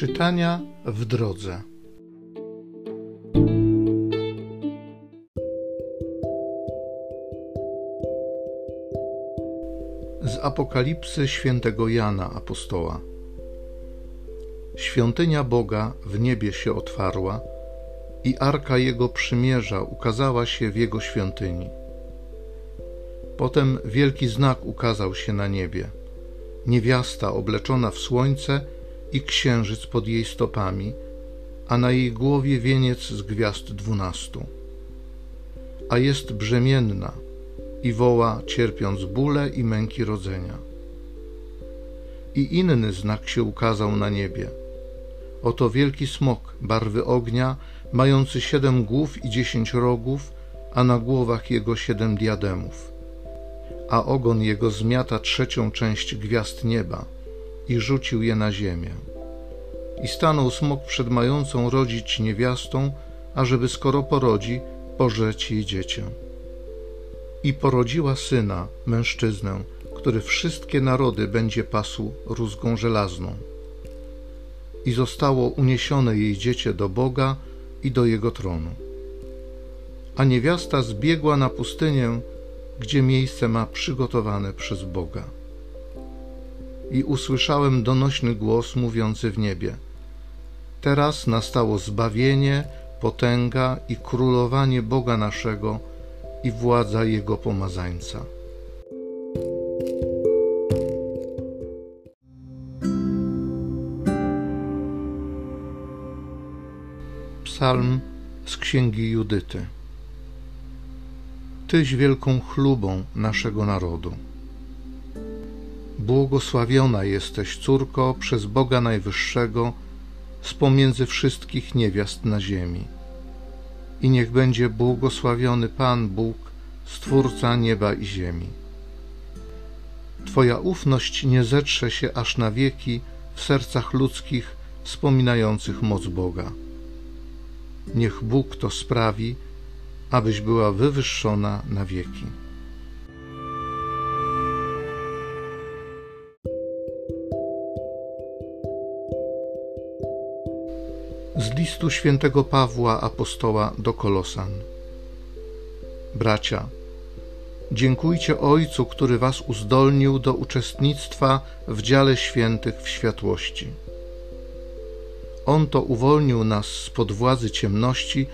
Czytania w drodze. Z Apokalipsy świętego Jana apostoła. Świątynia Boga w niebie się otwarła i arka jego przymierza ukazała się w jego świątyni. Potem wielki znak ukazał się na niebie. Niewiasta obleczona w słońce i księżyc pod jej stopami, a na jej głowie wieniec z gwiazd dwunastu. A jest brzemienna i woła, cierpiąc bóle i męki rodzenia. I inny znak się ukazał na niebie. Oto wielki smok barwy ognia, mający siedem głów i dziesięć rogów, a na głowach jego siedem diademów. A ogon jego zmiata trzecią część gwiazd nieba i rzucił je na ziemię. I stanął smok przed mającą rodzić niewiastą, ażeby skoro porodzi, pożreć jej dziecię. I porodziła syna, mężczyznę, który wszystkie narody będzie pasł rózgą żelazną. I zostało uniesione jej dziecię do Boga i do jego tronu. A niewiasta zbiegła na pustynię, gdzie miejsce ma przygotowane przez Boga i usłyszałem donośny głos mówiący w niebie: Teraz nastało zbawienie, potęga i królowanie Boga naszego i władza Jego pomazańca. Psalm z księgi Judyty. Tyś wielką chlubą naszego narodu. Błogosławiona jesteś, córko, przez Boga Najwyższego, z pomiędzy wszystkich niewiast na ziemi. I niech będzie błogosławiony Pan Bóg, Stwórca nieba i ziemi. Twoja ufność nie zetrze się aż na wieki w sercach ludzkich wspominających moc Boga. Niech Bóg to sprawi, abyś była wywyższona na wieki. Z listu świętego Pawła apostoła do Kolosan. Bracia, dziękujcie Ojcu, który was uzdolnił do uczestnictwa w dziale świętych w światłości. On to uwolnił nas spod władzy ciemności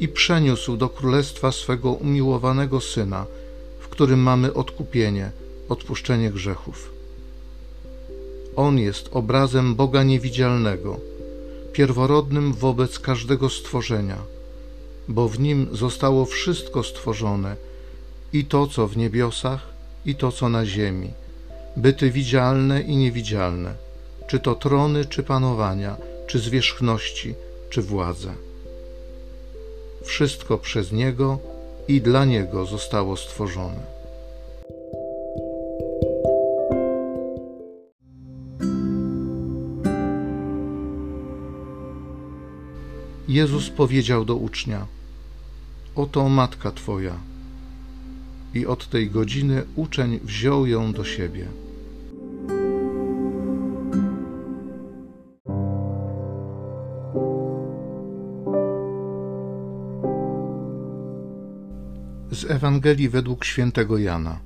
i przeniósł do królestwa swego umiłowanego Syna, w którym mamy odkupienie, odpuszczenie grzechów. On jest obrazem Boga niewidzialnego – pierworodnym wobec każdego stworzenia, bo w nim zostało wszystko stworzone, i to, co w niebiosach, i to, co na ziemi, byty widzialne i niewidzialne, czy to trony, czy panowania, czy zwierzchności, czy władze. Wszystko przez Niego i dla Niego zostało stworzone. Jezus powiedział do ucznia: Oto matka twoja. I od tej godziny uczeń wziął ją do siebie. Z Ewangelii według świętego Jana.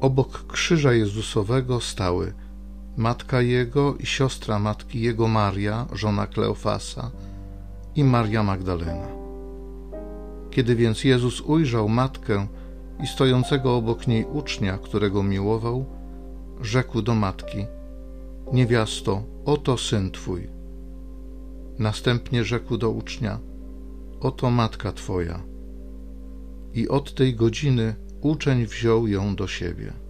Obok krzyża Jezusowego stały matka jego i siostra matki jego Maria, żona Kleofasa i Maria Magdalena. Kiedy więc Jezus ujrzał matkę i stojącego obok niej ucznia, którego miłował, rzekł do matki: Niewiasto, oto syn twój. Następnie rzekł do ucznia: Oto matka twoja. I od tej godziny uczeń wziął ją do siebie.